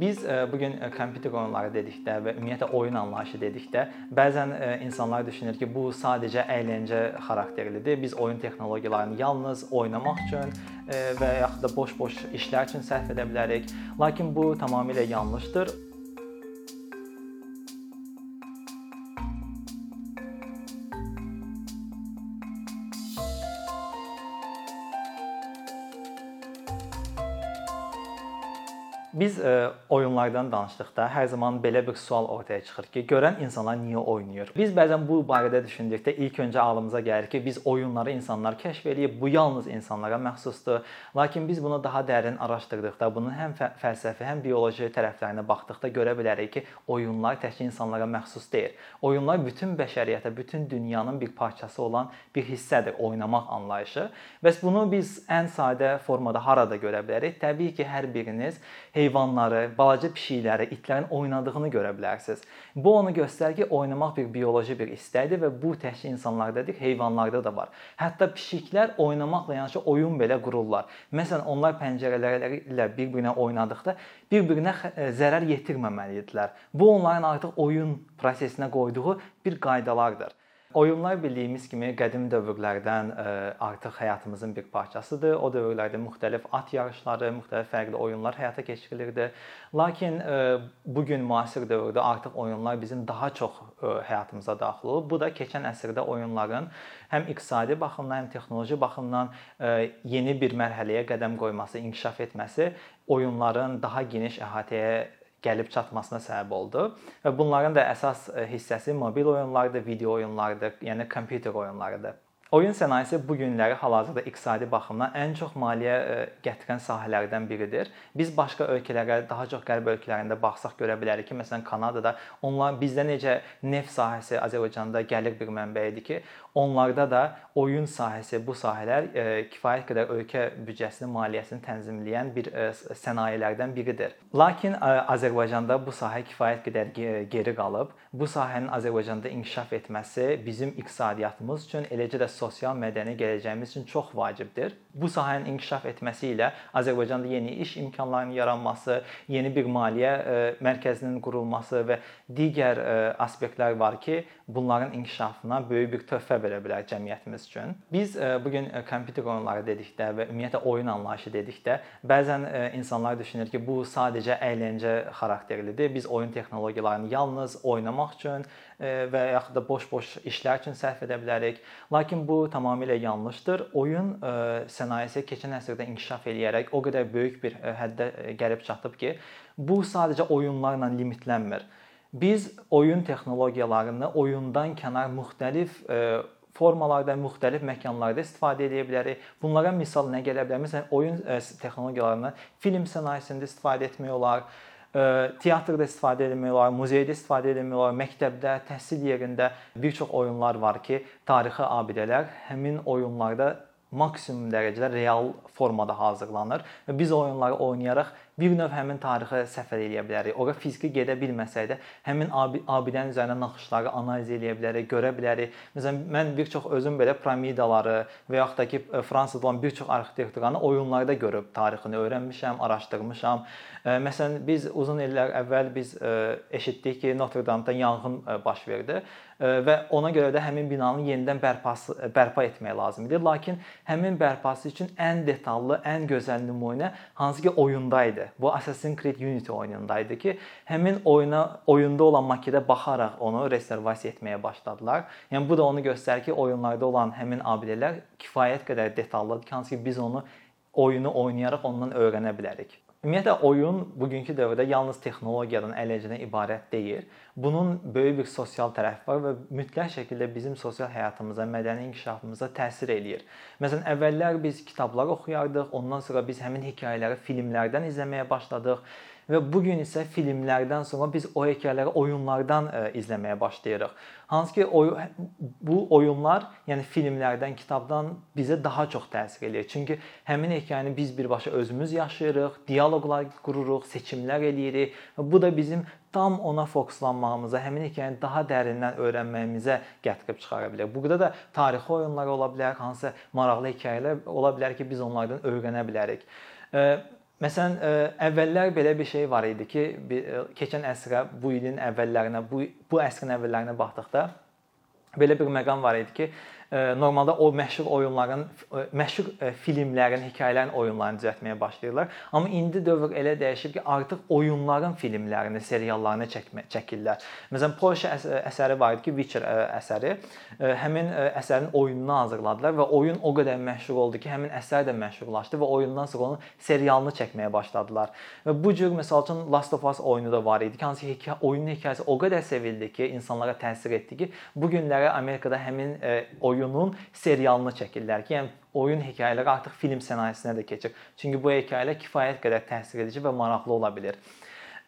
Biz e, bu gün e, kompüter oyunları dedikdə və ümumiyyətlə oyun anlayışı dedikdə bəzən e, insanlar düşünür ki, bu sadəcə əyləncə xarakterlidir. Biz oyun texnologiyalarını yalnız oynamaq üçün və yaxud da boş-boş işlər üçün sərf edə bilərik. Lakin bu tamamilə yanlışdır. Biz e, oyunlardan danışdıqda hər zaman belə bir sual ortaya çıxır ki, görən insanlar niyə oynayır? Biz bəzən bu barədə düşündükdə ilk öncə ağlımıza gəlir ki, biz oyunları insanlar kəşf eləyib, bu yalnız insanlara məxsusdur. Lakin biz bunu daha dərin araşdırdıqda, bunun həm fəlsəfi, həm bioloji tərəflərinə baxdıqda görə bilərik ki, oyunlar təkcə insanlara məxsus deyil. Oyunlar bütün bəşəriyyətə, bütün dünyanın bir parçası olan bir hissədir oynamaq anlayışı. Bəs bunu biz ən sadə formada harada görə bilərik? Təbii ki, hər biriniz heyvan heyvanları, balaca pişikləri, itlərin oynadığını görə bilərsiniz. Bu onu göstərir ki, oynamaq bir bioloji bir istəkdir və bu təkcə insanlarda deyil, heyvanlarda da var. Hətta pişiklər oynamaqla yanaşı oyun belə qururlar. Məsələn, onlar pəncərələri ilə bir-birinə oynadıqda bir-birinə e, zərər yetirməməlidirlər. Bu onların artıq oyun prosesinə qoyduğu bir qaydalardır. Oyunlar bildiyimiz kimi qədim dövrlərdən e, artıq həyatımızın bir parçasıdır. O dövrlərdə müxtəlif at yarışları, müxtəlif fərqli oyunlar həyata keçirilirdi. Lakin e, bu gün müasir dövrdə artıq oyunlar bizim daha çox e, həyatımıza daxil olub. Bu da keçən əsrdə oyunların həm iqtisadi baxımdan, həm texnoloji baxımdan yeni bir mərhələyə qədəm qoyması, inkişaf etməsi oyunların daha geniş əhatəyə gəlib çatmasına səbəb oldu. Və bunların da əsas e, hissəsi mobil oyunlardır, video oyunlarıdır, yəni kompüter oyunlarıdır. Oyun sənayesi bu günləri hal-hazırda iqtisadi baxımdan ən çox maliyyə e, gətirən sahələrdən biridir. Biz başqa ölkələrə, daha çox qərb ölkələrində baxsaq görə bilərik ki, məsələn Kanadada onlar bizdə necə neft sahəsi Azərbaycanda gəlir bir mənbəyidir ki, onlarda da oyun sahəsi, bu sahələr e, kifayət qədər ölkə büdcəsinin maliyyəsini tənzimləyən bir e, sənayelərdən biridir. Lakin Azərbaycanda bu sahə kifayət qədər geri qalıb. Bu sahənin Azərbaycanda inkişaf etməsi bizim iqtisadiyyatımız üçün, eləcə də sosial mədəni gələcəyimiz üçün çox vacibdir. Bu sahənin inkişaf etməsi ilə Azərbaycanda yeni iş imkanlarının yaranması, yeni bir maliyyə e, mərkəzinin qurulması və digər e, aspektlər var ki, bunların inkişafına böyük bir töhfə verə bilər cəmiyyətimiz üçün. Biz e, bu gün kompüter oyunları dedikdə və ümumiyyətlə oyun anlayışı dedikdə bəzən insanlar düşünür ki, bu sadəcə əyləncə xarakterlidir. Biz oyun texnologiyalarını yalnız oynamaq üçün və yaxud da boş-boş işlər üçün sərf edə bilərik. Lakin bu tamamilə yanlışdır. Oyun sənayesi keçən əsrdə inkişaf eləyərək o qədər böyük bir həddə gəlib çatıb ki, bu sadəcə oyunlarla limitlənmir. Biz oyun texnologiyalarını oyundan kənar müxtəlif formalarda, müxtəlif məkanlarda istifadə edə bilərik. Bunlara misal nə gələ bilər? Məsələn, oyun texnologiyalarını film sənayesində istifadə etmək olar teatrda istifadə etmək olar, muzeydə istifadə etmək olar, məktəbdə, təhsil yerində bir çox oyunlar var ki, tarixi abidələr həmin oyunlarda maksimum dərəcədə real formada hazırlanır və biz oyunları oynayaraq bir növ həmin tarixə səfər eləyə bilərik. Ora fiziki gedə bilməsək də həmin abidənin üzərinə naxışları analiz eləyə bilərik, görə bilərik. Məsələn, mən bir çox özüm belə piramidaları və yaxud da ki, Fransada olan bir çox arxitekturanı oyunlarda görüb tarixini öyrənmişəm, araşdırmışam. Məsələn, biz uzun illər əvvəl biz eşitdik ki, Notre Dame'da yanğın baş verdi və ona görə də həmin binanın yenidən bərpası bərpa etmək lazım idi. Lakin həmin bərpası üçün ən detallı, ən gözəl nümunə hansı ki oyunda idi. Bu Assassin's Creed Unity oyununda idi ki, həmin oyuna oyunda olan makedə baxaraq onu reservasiya etməyə başladılar. Yəni bu da onu göstərir ki, oyunlarda olan həmin abidələr kifayət qədər detallıdır ki, hansı ki biz onu oyunu oynayaraq ondan öyrənə bilərik. Ümumiyyətlə oyun bugünkü dövrdə yalnız texnologiyadan ələcədən ibarət deyil. Bunun böyük bir sosial tərəfi var və mütləq şəkildə bizim sosial həyatımıza, mədəni inkişafımıza təsir eləyir. Məsələn, əvvəllər biz kitablar oxuyardıq, ondan sonra biz həmin hekayələri filmlərdən izləməyə başladıq və bu gün isə filmlərdən sonra biz o hekayələri oyunlardan ə, e, izləməyə başlayırıq. Hansı ki oy bu oyunlar, yəni filmlərdən, kitabdan bizə daha çox təsir eləyir. Çünki həmin hekayəni biz birbaşa özümüz yaşayırıq, dialoqlar qururuq, seçimlər eləyirik və bu da bizim tam ona fokuslanmağımıza, həmin hekayəni daha dərindən öyrənməyimizə gətirib çıxara bilər. Burada da tarixi oyunlar ola bilər, hansısa maraqlı hekayələr ola bilər ki, biz onlardan öyrənə bilərik. Məsələn, əvvəllər belə bir şey var idi ki, keçən əsrə, bu ilin əvvəllərinə, bu bu əsrin əvvəllərinə baxdıqda belə bir məqam var idi ki, normalda o məşhur oyunların, məşhur filmlərin, hekayələrin oyunlarını düzəltməyə başlayırlar. Amma indi dövr elə dəyişib ki, artıq oyunların filmlərini, seriallarını çəkmə, çəkirlər. Məsələn, Polşa əsəri var idi ki, Witcher əsəri. Həmin əsərin oyununu hazırladılar və oyun o qədər məşhur oldu ki, həmin əsər də məşhurlaşdı və oyundan sonra onun serialını çəkməyə başladılar. Və bu cür məsəl üçün Last of Us oyunu da var idi ki, hansı hekayə, oyunun hekayəsi o qədər sevildi ki, insanlara təsir etdi ki, bu günləri Amerikada həmin oyun oyunun serialını çəkirlər ki, yəni oyun hekayələri artıq film sənayesinə də keçir. Çünki bu hekayələr kifayət qədər təsir edici və maraqlı ola bilər.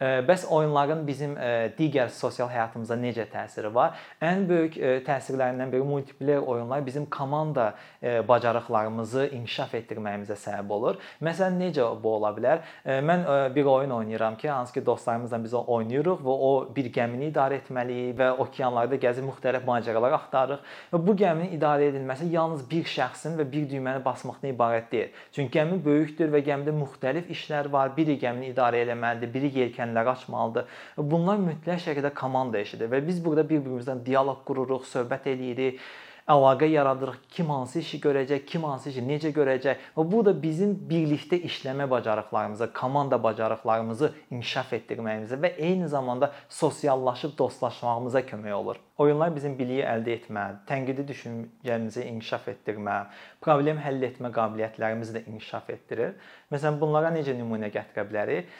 Bəs oyunların bizim digər sosial həyatımıza necə təsiri var? Ən böyük təsirlərindən biri multiplayer oyunlar bizim komanda bacarıqlarımızı inkişaf etdirməyimizə səbəb olur. Məsələn, necə bu ola bilər? Mən bir oyun oynayıram ki, hansı ki dostlarımızla biz oynayırıq və o bir gəmini idarə etməliyik və okeanlarda gəzib müxtəlif macəralar axtarırıq və bu gəminin idarə edilməsi yalnız bir şəxsin və bir düyməni basmaqdan ibarət deyil. Çünki gəmi böyükdür və gəmidə müxtəlif işlər var. Biri gəmini idarə etməlidir, biri yelkən yelkənləri açmalıdır. Bunlar mütləq şəkildə komanda işidir və biz burada bir-birimizlə dialoq qururuq, söhbət eləyirik əlaqə yaradırıq. Kim hansı işi görəcək, kim hansı işi necə görəcək və bu da bizim birlikdə işləmə bacarıqlarımızı, komanda bacarıqlarımızı inkişaf etdirməyimizə və eyni zamanda sosiallaşıb dostlaşmağımıza kömək olur. Oyunlar bizim biliyi əldə etmə, tənqidi düşüncəmizi inkişaf etdirmə, problem həll etmə qabiliyyətlərimizi də inkişaf etdirir. Məsələn, bunlara necə nümunə gətirə bilərik?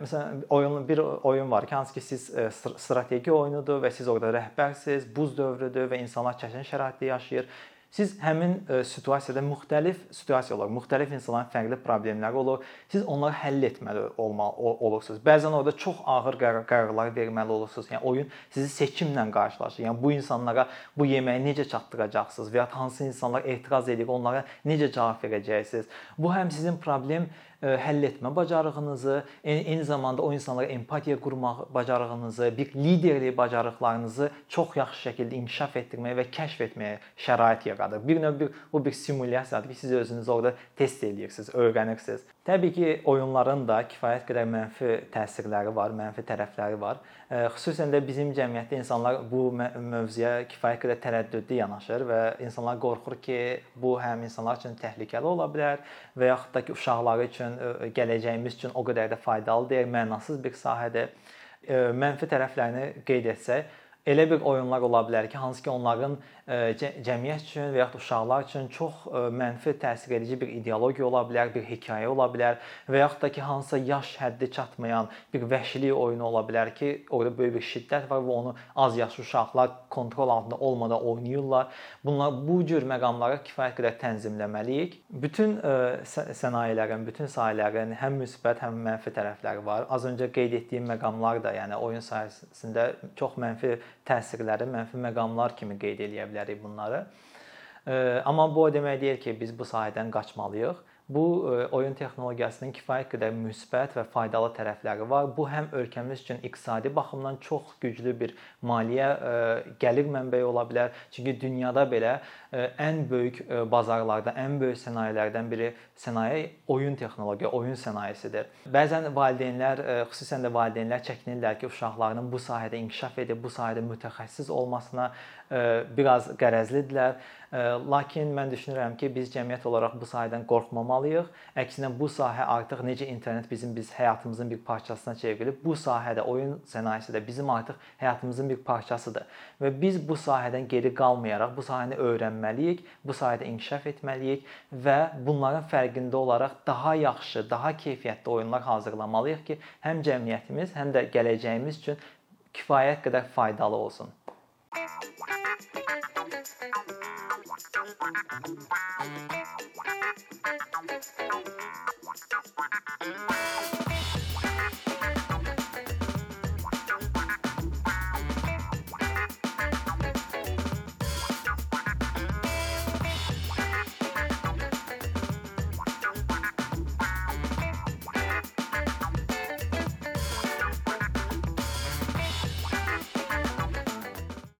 Məsələn, oyun bir oyun var ki, hansı ki siz strateji oyunudur və siz orada rəhbərsiniz, buz dövrüdür və insanlar çətin şəraitdə yaşayır. Siz həmin e, situasiyada müxtəlif situasiyalar, müxtəlif insanların fərqli problemləri olur. Siz onları həll etməli olmalı olursunuz. Bəzən orada çox ağır qərarlar verməli olursunuz. Yəni oyun sizi seçimlə qarşılaşır. Yəni bu insanlara bu yeməyi necə çatdıracaqsınız və ya hansı insanlar etiraz edir, onlara necə cavab verəcəksiniz. Bu həm sizin problem həll etmə bacarığınızı, eyni zamanda o insanlara empatiya qurmaq bacarığınızı, bir liderlik bacarıqlarınızı çox yaxşı şəkildə inkişaf etdirməyə və kəşf etməyə şərait yaradır. Bir növ bir bu bir simulyasiyadır ki, siz özünüz orada test eləyirsiniz, öyrənirsiniz. Təbii ki, oyunların da kifayət qədər mənfi təsirləri var, mənfi tərəfləri var. Xüsusən də bizim cəmiyyətdə insanlar bu mövzuya kifayət qədər tərəddüdlü yanaşır və insanlar qorxur ki, bu həm insanlar üçün təhlükəli ola bilər və yaxud da ki, uşaqları üçün, gələcəyimiz üçün o qədər də faydalı deyil, mənasız bir sahədir. Mənfi tərəflərini qeyd etsək, elə bir oyunlar ola bilər ki, hansı ki, onların cəmiyyət üçün və yaxud uşaqlar üçün çox mənfi təsir edici bir ideologiya ola bilər, bir hekayə ola bilər və yaxud da ki, hansısa yaş həddi çatmayan bir vəhşilik oyunu ola bilər ki, orada böyük bir şiddət var və onu az yaşlı uşaqlar kontrol altında olmadan oynayırlar. Bunlar bu cür məqamları kifayət qədər tənzimləməliyik. Bütün sənayələrin, bütün sahələrin həm müsbət, həm mənfi tərəfləri var. Az öncə qeyd etdiyim məqamlar da, yəni oyun sahəsində çox mənfi təsirləri, mənfi məqamlar kimi qeyd eləyə bilərik bunları. Amma bu o demək deyil ki, biz bu sahədən qaçmalıyıq. Bu oyun texnologiyasının kifayət qədər müsbət və faydalı tərəfləri var. Bu həm ölkəmiz üçün iqtisadi baxımdan çox güclü bir maliyyə gəlir mənbəyi ola bilər. Çünki dünyada belə ən böyük bazarlarda, ən böyük sənayelərdən biri sənaye oyun texnologiya, oyun sənayesidir. Bəzən valideynlər, xüsusən də valideynlər çəkinirlər ki, uşaqlarının bu sahədə inkişaf edib, bu sahədə mütəxəssis olmasına biraz qərəzlidirlər. Lakin mən düşünürəm ki, biz cəmiyyət olaraq bu sahədən qorxmamalıyıq. Əksinə bu sahə artıq necə internet bizim biz həyatımızın bir parçasına çevrilib, bu sahədə oyun sənayesi də bizim artıq həyatımızın bir parçasıdır. Və biz bu sahədən geri qalmayaraq bu sahəni öyrənməliyik, bu sahədə inkişaf etməliyik və bunların fərqində olaraq daha yaxşı, daha keyfiyyətli oyunlar hazırlamalıyıq ki, həm cəmiyyətimiz, həm də gələcəyimiz üçün kifayət qədər faydalı olsun. Thank you.